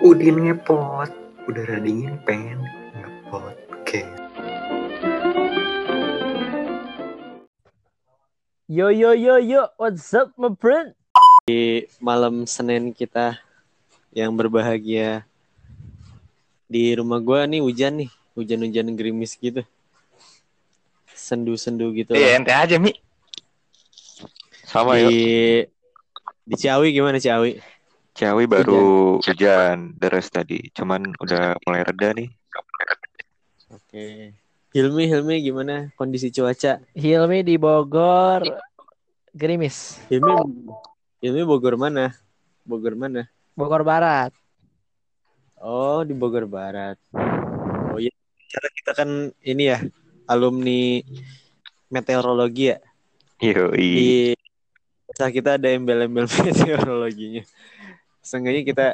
Udin ngepot, udara dingin pengen ngepot. Oke. Yo yo yo yo, what's up my friend? malam Senin kita yang berbahagia. Di rumah gua nih hujan nih, hujan-hujan gerimis gitu. Sendu-sendu gitu. Iya, ente aja, Mi. Sama yuk. Di di Ciawi gimana Ciawi? Ciawi baru hujan deras tadi. Cuman udah mulai reda nih. Oke. Hilmi, Hilmi gimana kondisi cuaca? Hilmi di Bogor, gerimis. Hilmi, Hilmi Bogor mana? Bogor mana? Bogor Barat. Oh, di Bogor Barat. Oh iya, karena kita kan ini ya, alumni meteorologi ya. Yoi. Di kita ada embel-embel meteorologinya. Seenggaknya kita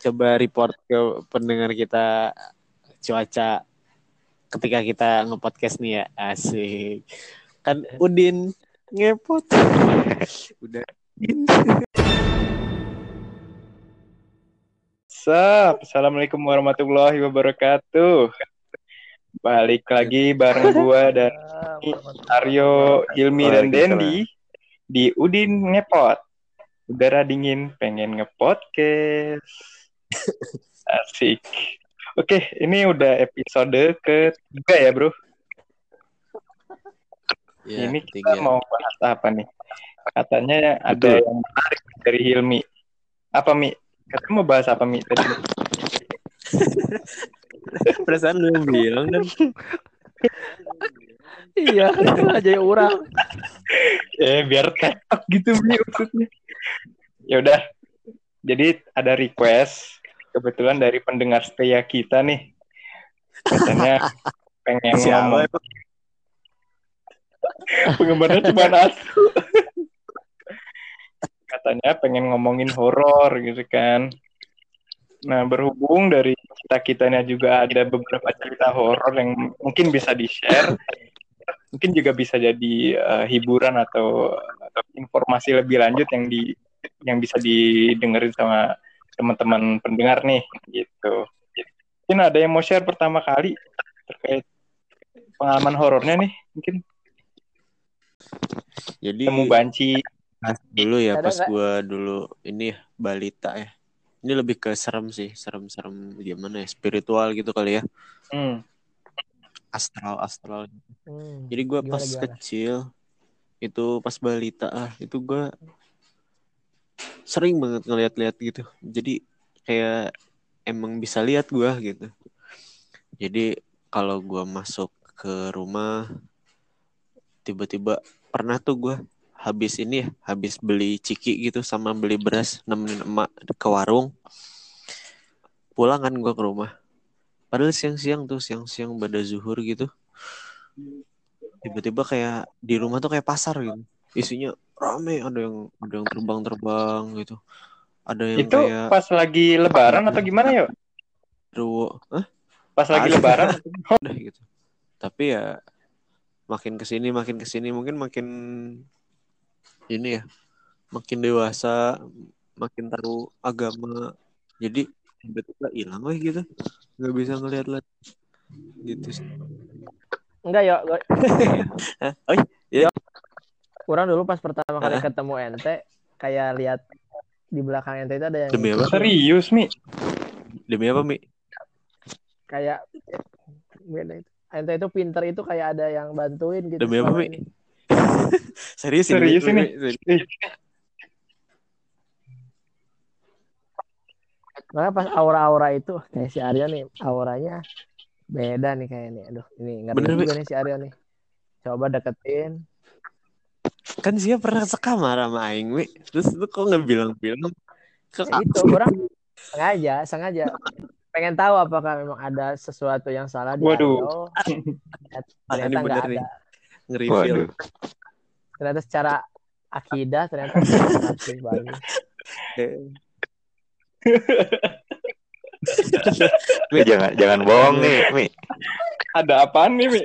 coba report ke pendengar kita cuaca ketika kita nge-podcast nih ya. Asik. Kan Udin ngepot. Udah. Sup, Assalamualaikum warahmatullahi wabarakatuh. Balik lagi bareng gua dan Aryo, Hilmi dan. Dendi di Udin Ngepot. Udara dingin pengen ngepodcast. Asik. Oke, ini udah episode ketiga ya, Bro. Ya, ini kita tiga. mau bahas apa nih? Katanya ada Betul. yang menarik dari Hilmi. Apa, Mi? Katanya mau bahas apa, Mi? Tadi? Perasaan lu bilang dan Iya, aja orang. Eh, biar tektok gitu maksudnya. Ya udah. Jadi ada request kebetulan dari pendengar setia kita nih. Katanya pengen siapa? ngomong penggemarnya cuma asu. Katanya pengen ngomongin horor gitu kan. Nah, berhubung dari kita-kitanya juga ada beberapa cerita horor yang mungkin bisa di-share, mungkin juga bisa jadi eh, hiburan atau, atau informasi lebih lanjut yang di yang bisa didengerin sama teman-teman pendengar nih gitu. Mungkin ada yang mau share pertama kali terkait pengalaman horornya nih, mungkin Jadi temu banci. dulu ya Ada pas gua dulu ini ya balita ya. Ini lebih ke serem sih, serem-serem gimana ya, spiritual gitu kali ya. Hmm. Astral astral. Hmm, Jadi gua Gimana, pas gimana? kecil itu pas balita ah itu gua sering banget ngeliat-liat gitu. Jadi kayak emang bisa lihat gua gitu. Jadi kalau gua masuk ke rumah tiba-tiba pernah tuh gua habis ini ya, habis beli ciki gitu sama beli beras nemenin emak ke warung. Pulang kan gua ke rumah. Padahal siang-siang tuh, siang-siang pada zuhur gitu. Tiba-tiba kayak di rumah tuh kayak pasar gitu. Isinya rame, ada yang ada yang terbang-terbang gitu. Ada yang Itu kayak pas lagi lebaran atau gimana yuk? ruwo. Hah? Pas lagi Ada. lebaran? udah gitu. Tapi ya makin ke sini makin ke sini mungkin makin ini ya makin dewasa makin tahu agama jadi tiba-tiba hilang weh gitu nggak bisa ngeliat lihat gitu sih Enggak, Hah? oh iya Orang dulu pas pertama kali Hah? ketemu ente kayak lihat di belakang ente itu ada yang Demi apa? Serius, Mi? demi apa mi kayak. Ente itu pinter itu kayak ada yang bantuin gitu. Demi apa, Mi? ini. serius ini, Serius ini? Serius. Makanya pas aura-aura itu kayak si Aryo nih auranya beda nih kayak nih. Aduh, ini ngeri Bener, juga nih si Aryo nih. Coba deketin. kan dia pernah sekamar sama Aing mi terus lu kok nggak bilang-bilang ke Ya itu orang sengaja, sengaja pengen tahu apakah memang ada sesuatu yang salah di Waduh. Aryo. Ini Ternyata nggak ada. nih nge-reveal Waduh. Ternyata secara akidah ternyata masih bagus. Mi, jangan jangan bohong nih, Mi. Ada apaan nih, Mi?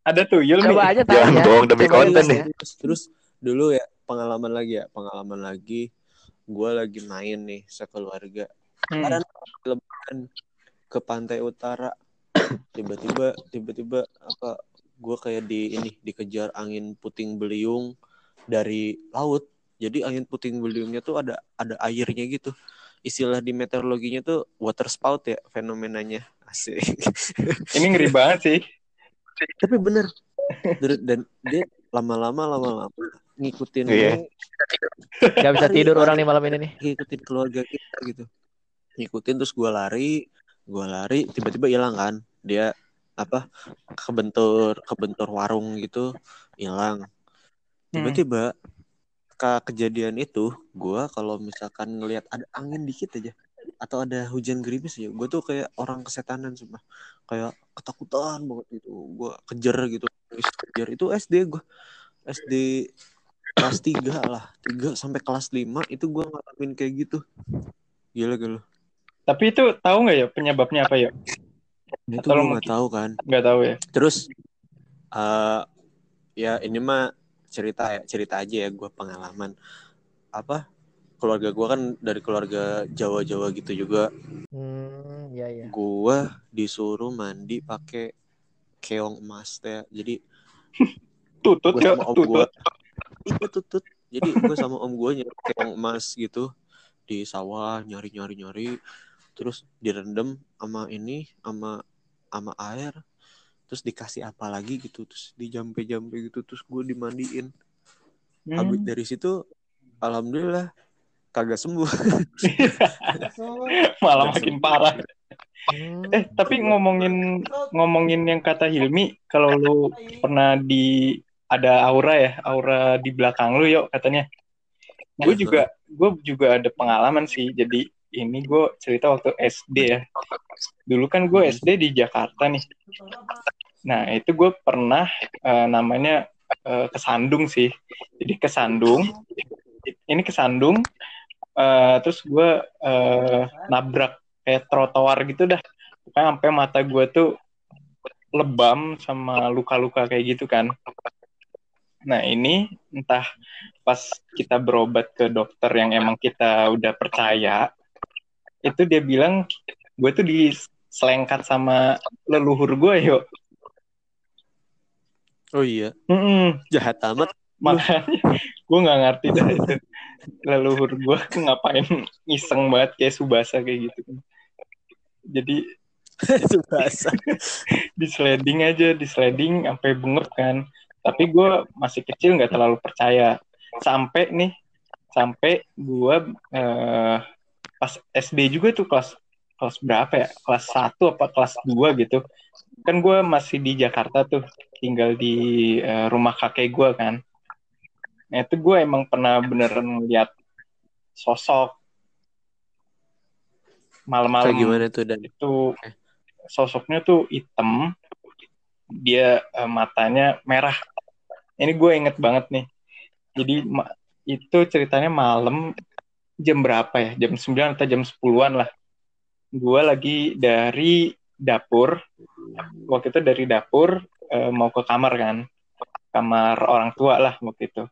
Ada tuyul, Mi? Coba aja Jangan bohong demi Coba konten nih. terus, terus dulu ya pengalaman lagi ya pengalaman lagi gue lagi main nih sekeluarga Hmm. lebaran lebaran ke pantai utara tiba-tiba tiba-tiba apa gue kayak di ini dikejar angin puting beliung dari laut. Jadi angin puting beliungnya tuh ada ada airnya gitu. Istilah di meteorologinya tuh water spout ya fenomenanya. Asik. Ini ngeri banget sih. tapi bener. Dan, dan dia lama-lama lama-lama ngikutin Iya. Gak bisa tidur orang nih malam ini nih. ngikutin keluarga kita gitu. Ngikutin terus gue lari gue lari tiba-tiba hilang kan. Dia apa kebentur kebentur warung gitu hilang. Tiba-tiba ke kejadian itu gue kalau misalkan ngelihat ada angin dikit aja atau ada hujan gerimis ya gue tuh kayak orang kesetanan sumpah. Kayak ketakutan banget gitu. Gue kejar gitu kejar itu SD gue SD kelas 3 lah 3 sampai kelas 5 itu gue ngalamin kayak gitu. Gila gila. Tapi itu tahu nggak ya penyebabnya apa ya? Itu Atau gue lo nggak tahu kan. Nggak tahu ya. terus eh ya ini mah cerita ya cerita aja ya gue pengalaman. Apa? Keluarga gue kan dari keluarga Jawa-Jawa gitu juga. Hmm, iya iya. gue disuruh mandi pakai keong emas teh. Jadi Tutut gue ya, sama om gue tutut. iya tutut. Jadi gue sama om gue nyari keong emas gitu di sawah nyari nyari nyari terus direndam sama ini sama sama air terus dikasih apa lagi gitu terus dijampe-jampe gitu terus gue dimandiin habis Hmm. dari situ alhamdulillah kagak sembuh Malah makin parah. Hmm. Eh, tapi ngomongin ngomongin yang kata Hilmi, kalau lu pernah di ada aura ya, aura di belakang lu yuk katanya. Gue juga gue juga ada pengalaman sih. Jadi ini gue cerita waktu SD ya. Dulu kan gue SD di Jakarta nih. Nah itu gue pernah eh, namanya eh, kesandung sih. Jadi kesandung. Ini kesandung. eh, terus gue eh, nabrak kayak trotoar gitu dah. Pokoknya sampai mata gue tuh lebam sama luka-luka kayak gitu kan. Nah ini entah pas kita berobat ke dokter yang emang kita udah percaya, itu dia bilang gue tuh diselengkat sama leluhur gue yuk. oh iya Mm-mm. jahat amat Makanya gue nggak ngerti dah itu leluhur gue ngapain iseng banget kayak subasa kayak gitu. Jadi itu bahasa di sliding aja di sliding sampai bengep kan tapi gue masih kecil nggak terlalu percaya sampai nih sampai gue eh, pas SD juga tuh kelas kelas berapa ya? Kelas 1 apa kelas 2 gitu. Kan gue masih di Jakarta tuh tinggal di eh, rumah kakek gue kan. Nah itu gue emang pernah beneran lihat sosok. Malam-malam kayak gimana tuh dan? itu sosoknya tuh hitam. Dia eh, matanya merah. Ini gue inget banget nih. Jadi itu ceritanya malam jam berapa ya? Jam 9 atau jam 10-an lah. Gue lagi dari dapur. Waktu itu dari dapur eh, mau ke kamar kan. Kamar orang tua lah waktu itu.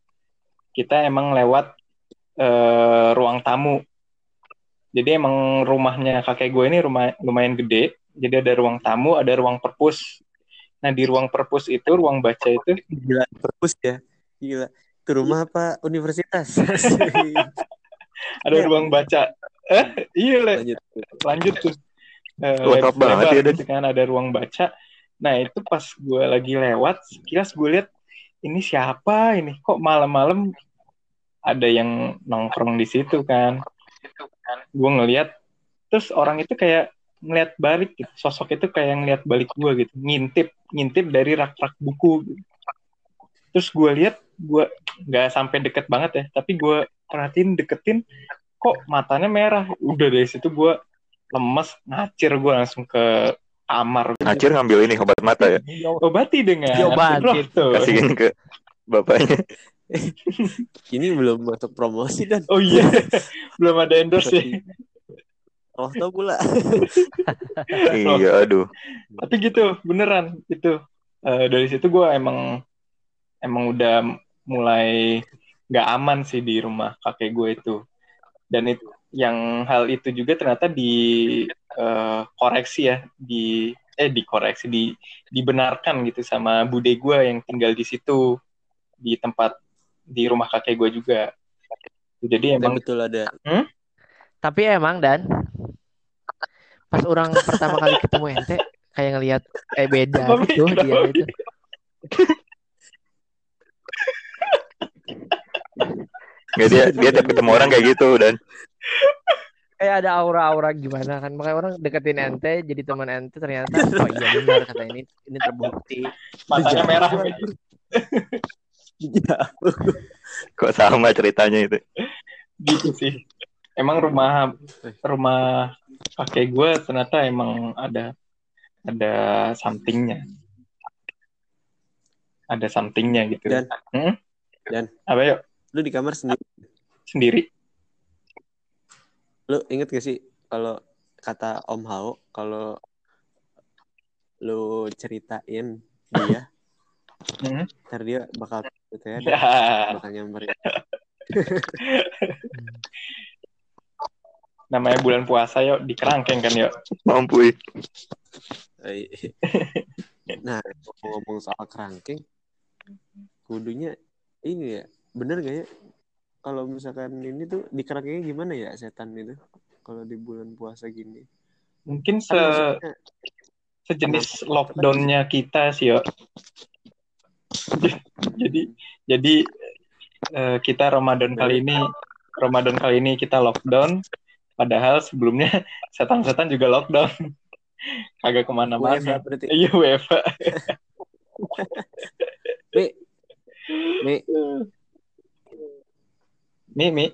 Kita emang lewat eh, ruang tamu. Jadi emang rumahnya kakek gue ini rumah lumayan gede. Jadi ada ruang tamu ada ruang perpus. Nah di ruang perpus itu ruang baca itu gila perpus ya? Gila. Itu rumah apa universitas ada Iya. ruang baca. Eh iya Le. lanjut. Lanjut tuh. Eh, Lengkap banget ya, gitu kan ada ruang baca. Nah itu pas gue lagi lewat sekilas gue lihat ini siapa ini? Kok malam-malam ada yang nongkrong di situ kan? Gue ngelihat terus orang itu kayak ngeliat balik gitu. Sosok itu kayak ngeliat balik gue gitu. Ngintip ngintip dari rak-rak buku gitu. terus gue lihat gue nggak sampai deket banget ya tapi gue perhatiin deketin kok matanya merah udah dari situ gue lemes ngacir gue langsung ke kamar Ngacir ngambil ini obat mata ya. obati dengan Diobati. Rohto. Kasihin ke bapaknya. ini belum masuk promosi dan oh iya belum ada endorse ya oh tau pula iya, aduh. tapi gitu beneran itu Eh, dari situ gue emang emang udah mulai nggak aman sih di rumah kakek gue itu. Dan itu yang hal itu juga ternyata dikoreksi ya di eh dikoreksi di dibenarkan gitu sama bude gue yang tinggal di situ di tempat di rumah kakek gue juga. Jadi emang betul ada. Tapi emang dan pas orang pertama kali ketemu ente kayak ngelihat eh beda? gitu dia itu. Nggak dia dia tiap ketemu orang kayak gitu dan. Kayak ada aura-aura gimana kan? Makanya orang deketin ente jadi teman ente ternyata oh iya benar kata ini. Ini terbukti. matanya merah. Iya. kok sama ceritanya itu. gitu sih. Emang rumah rumah kakek gue ternyata emang ada ada somethingnya. Ada somethingnya gitu. Dan- Hmm? Dan- apa yuk lu di kamar sendiri sendiri lu inget gak sih kalau kata Om Hao kalau lu ceritain dia Hmm? ntar dia bakal gitu ya Ya. bakal nyamperin namanya bulan puasa yuk di kerangkeng kan yuk Mampu. nah ngomong soal kerangkeng kudunya ini ya bener gak ya? Kalau misalkan ini tuh di kerangkengnya gimana ya setan itu? Kalau di bulan puasa gini. Mungkin Kan se sejenis lockdownnya kita sih yuk jadi jadi eh, kita Ramadan kali ini Ramadan kali ini kita lockdown. Padahal sebelumnya setan-setan juga lockdown. Kagak ke mana-mana. Iya WFH Mi Mi Mi Mi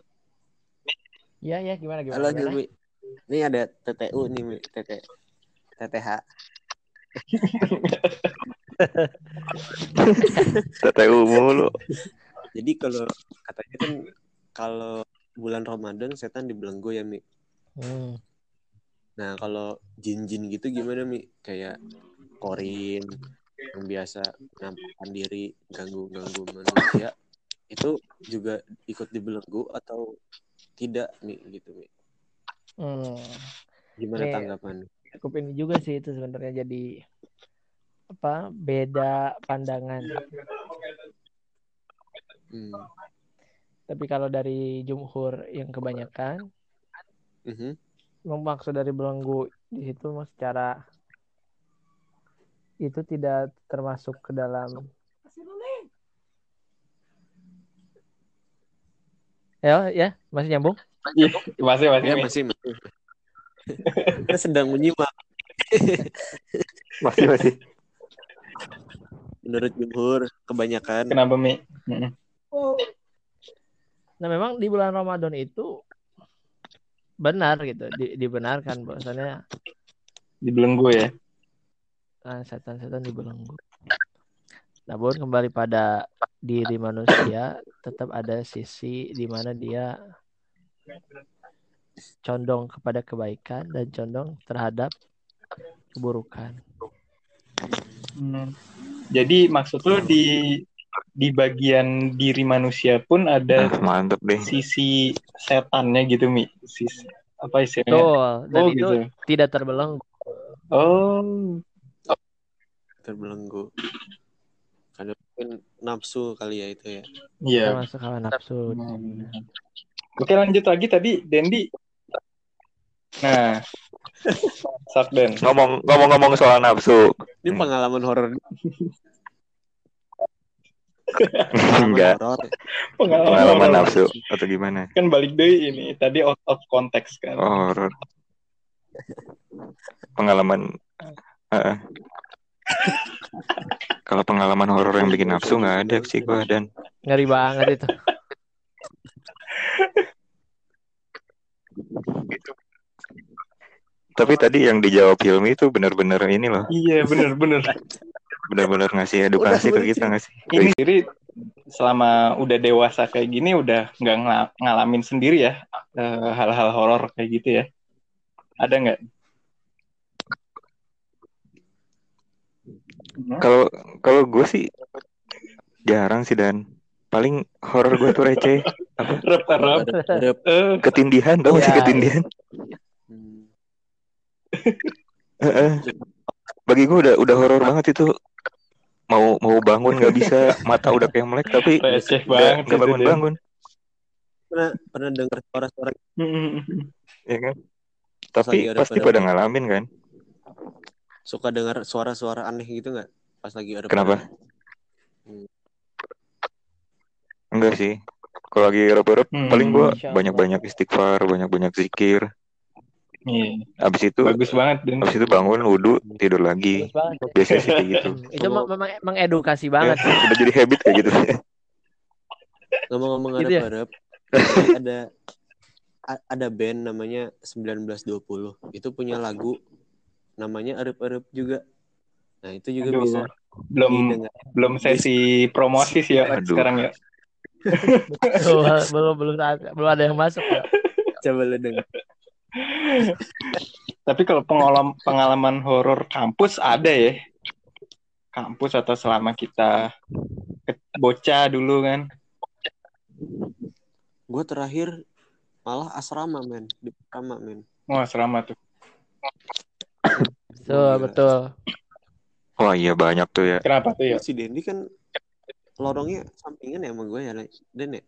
Iya ya gimana gimana. halo gimana? Mi ini ada TTU nih Mi TT TTH TTU mulu. jadi kalau katanya kan kalau bulan Ramadan setan dibelenggu ya Mi Hmm. Nah, kalau jin-jin gitu gimana, Mi? Kayak korin yang biasa menampakkan diri ganggu-ganggu manusia itu juga ikut dibelenggu atau tidak, Mi? Gitu, Mi. Hmm. Gimana Nih. tanggapan? Cukup ini juga sih itu sebenarnya jadi apa beda pandangan. Hmm. Tapi kalau dari jumhur yang kebanyakan Mhm. memang maksud dari belenggu di situ secara itu tidak termasuk ke dalam ya ya masih nyambung masih masih Ya, masih, masih. Kita sedang menyimak Masih masih. menurut jumhur kebanyakan. kenapa Mi Mm-mm. nah memang di bulan Ramadan itu benar gitu di- dibenarkan bahwasannya dibelenggu ya ah, setan-setan dibelenggu namun kembali pada diri manusia tetap ada sisi di mana dia condong kepada kebaikan dan condong terhadap keburukan. Hmm. Jadi maksud lu di di bagian diri manusia pun ada Nah, mantep deh. sisi setannya gitu Mi. Sisi apa istilahnya? Betul. Dan Oh itu gitu. tidak terbelenggu. Oh, terbelenggu. Karena mungkin nafsu kali ya itu ya. iya. Termasuk hawa nafsu. Hmm. Oke lanjut lagi tadi Dendi. Nah, sok Den. Ngomong ngomong-ngomong soal nafsu. Ini pengalaman horor. Enggak. Pengalaman, Pengalaman horor. nafsu atau gimana? Kan balik deh ini. Tadi out of context kan. Oh, horor. Pengalaman Heeh. Kalau pengalaman horor yang bikin nafsu nggak ada sih gua dan Ngeri banget itu. tapi tadi yang dijawab Hilmi itu benar-benar ini loh, Iya bener-bener. benar-benar ngasih edukasi Udah, ke kita nggak sih? Ini sendiri selama udah dewasa kayak gini udah nggak ngala- ngalamin sendiri ya eh, hal-hal horor kayak gitu ya. Ada nggak? Kalau kalau gue sih jarang sih dan paling horor gue tuh receh. Rep, rep. Adep-adep. Eh, Ketindihan tau gak sih Iya. ketindihan? Heeh. Bagi gue udah udah horor banget itu. Mau mau bangun nggak bisa, mata udah kayak melek tapi receh nggak banget nggak itu, bangun bangun, Pernah pernah dengar suara-suara ya kan? Tapi pasti pada ngalamin kan? Suka dengar suara-suara aneh gitu nggak pas lagi ada Kenapa? Hmm. Enggak sih. Kalau lagi rep-rep Hmm, paling gue Allah. banyak-banyak istighfar, banyak-banyak zikir. Iya, Abis itu bagus banget Den. abis itu bangun wudhu tidur lagi. Bagus banget. Biasanya sih kayak gitu. Itu mem- memang mengedukasi banget. Ya, udah jadi habit kayak gitu. ngomong-ngomong Gitu ya? ada ada band namanya 1920 itu punya lagu namanya arep-arep juga nah itu juga Aduh, bisa belum didengar belum sesi promosi sih ya Aduh. sekarang ya. Belum belum ada- belum ada yang masuk. ya. coba lu denger Tapi kalau pengalaman pengalaman horor kampus ada ya. Kampus atau selama kita ke- bocah dulu kan. gue terakhir malah asrama men di asrama men Wah, serama tuh. Betul, Gila. betul. Wah iya banyak tuh ya. Kenapa tuh ya? si Dendi kan lorongnya sampingan ya sama gue ya Den ya.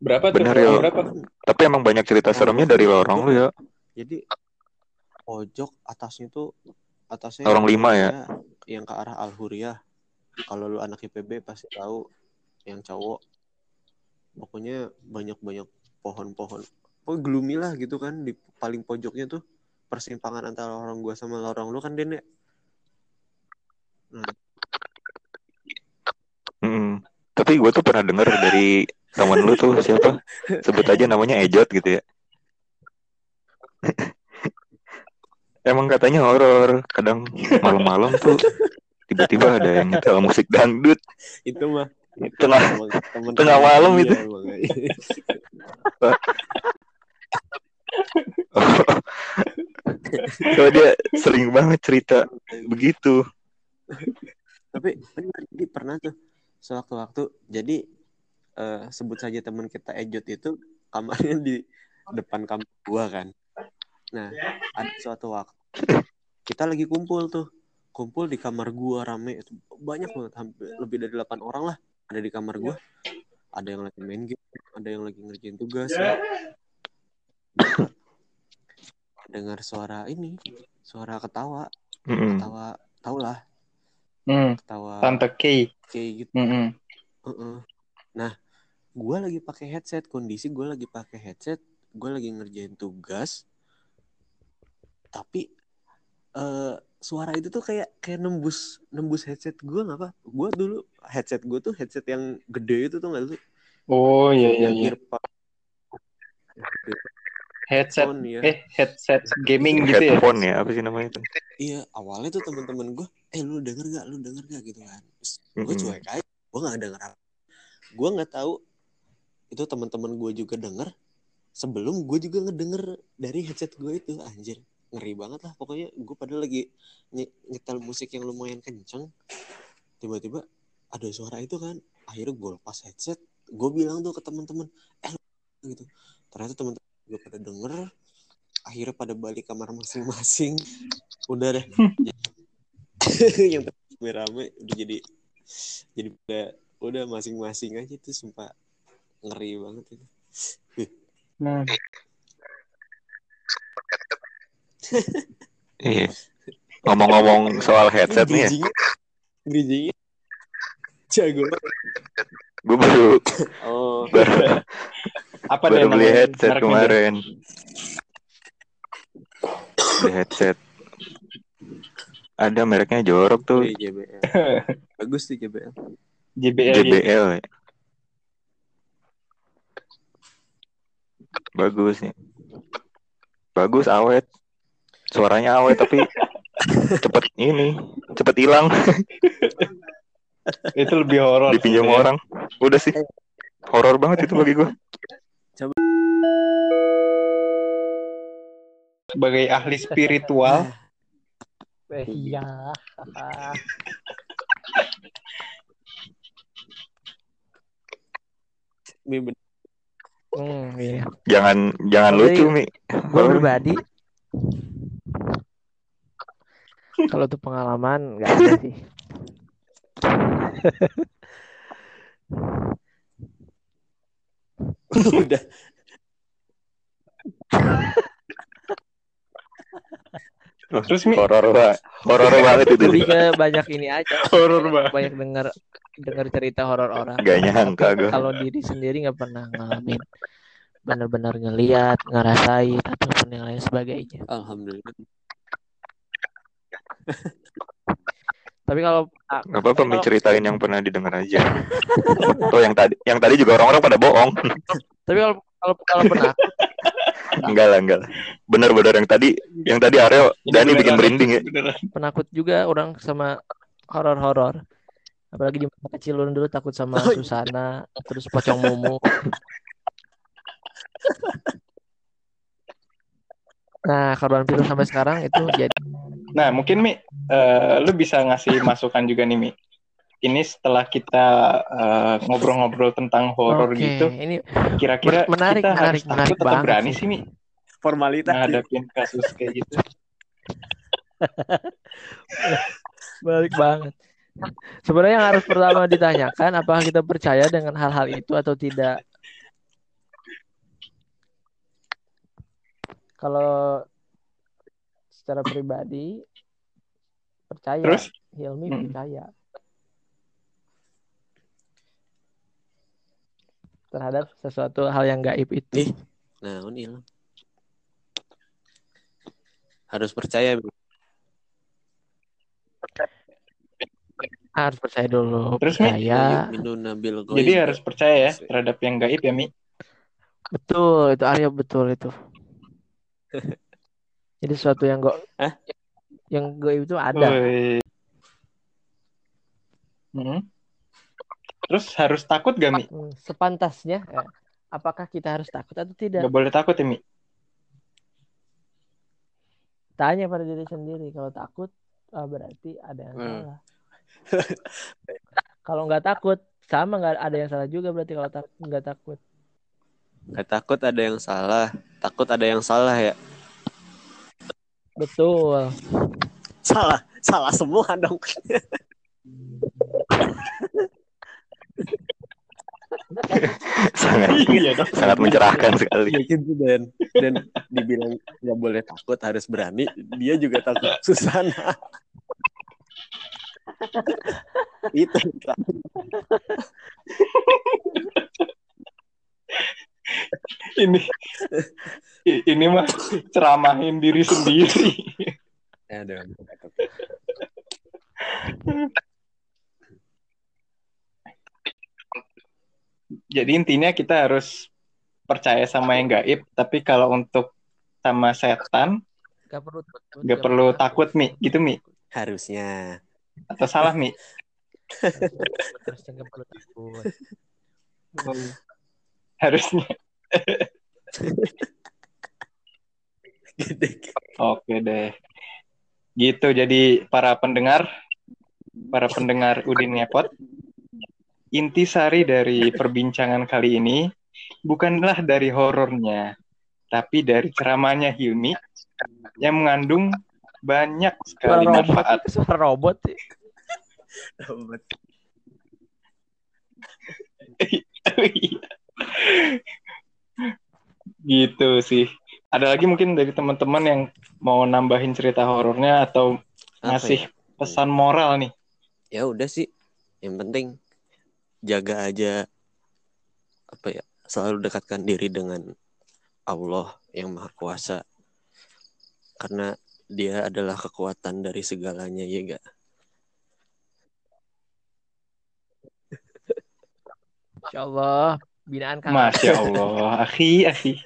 Berapa tuh? Bener. Berapa? Tapi emang banyak cerita seremnya dari lorong lu ya. jadi pojok atasnya tuh atasnya Lorong lima ya? yang ke arah Al Huriyah kalau lu anak IPB pasti tahu yang cowok pokoknya banyak banyak pohon-pohon oh gloomy lah gitu kan di paling pojoknya tuh persimpangan antara lorong gua sama lorong lu kan Den ya Mm-mm. Tapi gue tuh pernah denger dari temen lu tuh siapa? Sebut aja namanya Ejot gitu ya. Emang katanya horor. Kadang malam-malam tuh tiba-tiba ada yang nyetel musik dangdut. itu mah Tengah emang temen- tengah malam Iya, itu. Kalau dia sering banget cerita begitu. tapi jadi pernah tuh sewaktu-waktu. Jadi eh, sebut saja teman kita Ejot itu kamarnya di depan kamar gua kan. Nah ada suatu waktu kita lagi kumpul tuh. Kumpul di kamar gua rame. Itu banyak banget hampir lebih dari 8 orang lah ada di kamar gua. Ada yang lagi main game ada yang lagi ngerjain tugas dengar suara ini suara ketawa Mm-mm. ketawa tau lah Hmm, ketawa Tante K. kayak gitu Mm-mm. Heeh. Nah, gue lagi pakai headset. Kondisi gue lagi pakai headset. Gue lagi ngerjain tugas. Tapi eh suara itu tuh kayak kayak nembus nembus headset gue nggak apa? Gue dulu headset gue tuh headset yang gede itu tuh nggak sih? Oh iya iya Yang iya. earpod. Headset Headphone, ya. eh headset gaming gitu ya. Headphone ya apa sih namanya itu? Iya, awalnya tuh teman-teman gue, eh lu denger gak? Lu denger gak gitu kan? Gue Mm-mm. cuek aja, gue nggak denger apa. Gue nggak tahu itu teman-teman gue juga denger. Sebelum gue juga ngedenger dari headset gue itu, anjir ngeri banget lah. Pokoknya gue padahal lagi nye- nyetel musik yang lumayan kenceng, tiba-tiba ada suara itu kan. Akhirnya gue lepas headset, gue bilang tuh ke teman-teman, eh lu gitu. Ternyata teman-teman gue pada denger, akhirnya pada balik kamar masing-masing. Udah deh. Yang rame-rame udah jadi jadi udah udah masing-masing aja tuh sumpah. Ngeri banget itu. Nah, Iya. Ngomong-ngomong soal headset nih ya, jago. banget. Gue baru oh baru, apa baru beli headset kemarin. Beli headset. Ada mereknya jorok tuh, iya, JBL bagus tuh JBL JBL. ya? JBL. ya. Bagus nih. Bagus awet. Suaranya awet tapi cepet ini, cepet hilang, Itu lebih horor. dipinjam sebenarnya. orang. Udah sih. Horor banget itu bagi gue. Sebagai ahli spiritual, Eh, Iya. Hmm, iya. Jangan jangan Jadi, lucu Mi. Gue pribadi kalau tuh pengalaman nggak ada sih. Udah. Terus Mi Horor banget. Horor banget itu. Lebih ke banyak ini aja. horor banget. Banyak dengar dengar cerita horor orang. Gak nyangka gue. Kalau diri sendiri nggak pernah ngalamin benar-benar ngeliat, ngerasain ataupun yang lain sebagainya. Alhamdulillah. Tapi kalau ah, Gak apa-apa Mi kalau- ceritain yang pernah didengar aja. Tuh yang tadi yang tadi juga orang-orang pada bohong. tapi kalau kalau kalau pernah enggak lah enggak lah. Bener-bener yang tadi yang tadi Aryo Ini Dani bikin merinding ya. beneran. penakut juga orang sama horor-horor. Apalagi di masa kecil orang dulu takut sama Oh, iya. Susana, terus pocong mumu. Nah, korban film sampai sekarang itu jadi Nah, mungkin Mi, eh, lu bisa ngasih masukan juga nih Mi. Ini setelah kita eh, ngobrol-ngobrol tentang horor Oke, gitu, ini kira-kira Men- menarik, kita menarik, harus menarik takut atau berani sih. Mi Formalitas. ngadapin kasus kayak gitu? balik banget. Sebenarnya yang harus pertama ditanyakan apakah kita percaya dengan hal-hal itu atau tidak. Kalau secara pribadi percaya, Terus? Hilmi Hmm. percaya terhadap sesuatu hal yang gaib itu. Ih. Nah, ini lah. Harus percaya. Mi. Harus percaya dulu, Terus, Mi? percaya. Minun nabil Jadi harus percaya ya terhadap yang gaib ya Mi. Betul, itu Arya betul itu. Jadi sesuatu yang go Hah? yang gaib itu ada. Hmm. Terus harus takut gak Mi? Hmm, sepantasnya ya, apakah kita harus takut atau tidak? Gak boleh takut ya Mi. Tanya pada diri sendiri. Kalau takut, ah, berarti ada yang Hmm. salah. kalau nggak takut, sama nggak ada yang salah juga berarti kalau tak nggak takut. Gak takut ada yang salah. Takut ada yang salah ya. Betul. Salah. Salah semua dong. sangat Iya dong. sangat mencerahkan sekali. Iya gitu dan dan dibilang nggak boleh takut harus berani dia juga takut Susana itu Ini ini mah ceramahin diri sendiri. Aduh. Jadi intinya kita harus percaya sama yang gaib, tapi kalau untuk sama setan Gak perlu takut. gak perlu takut Mi, gitu Mi. harusnya Atau salah Mi? Harusnya nggak perlu takut. Harusnya. Oke deh. Gitu jadi para pendengar, para pendengar Udin Ngepot, inti sari dari perbincangan kali ini bukanlah dari horornya, tapi dari ceramahnya Hilmi yang mengandung banyak Suara sekali robot, manfaat. suara robot sih. gitu sih. Ada lagi mungkin dari teman-teman yang mau nambahin cerita horornya atau Apa ngasih ya? pesan moral nih. ya udah sih yang penting jaga aja apa ya selalu dekatkan diri dengan Allah yang maha kuasa karena dia adalah kekuatan dari segalanya ya gak Insya Allah binaan kami. Masya Allah, akhi, akhi.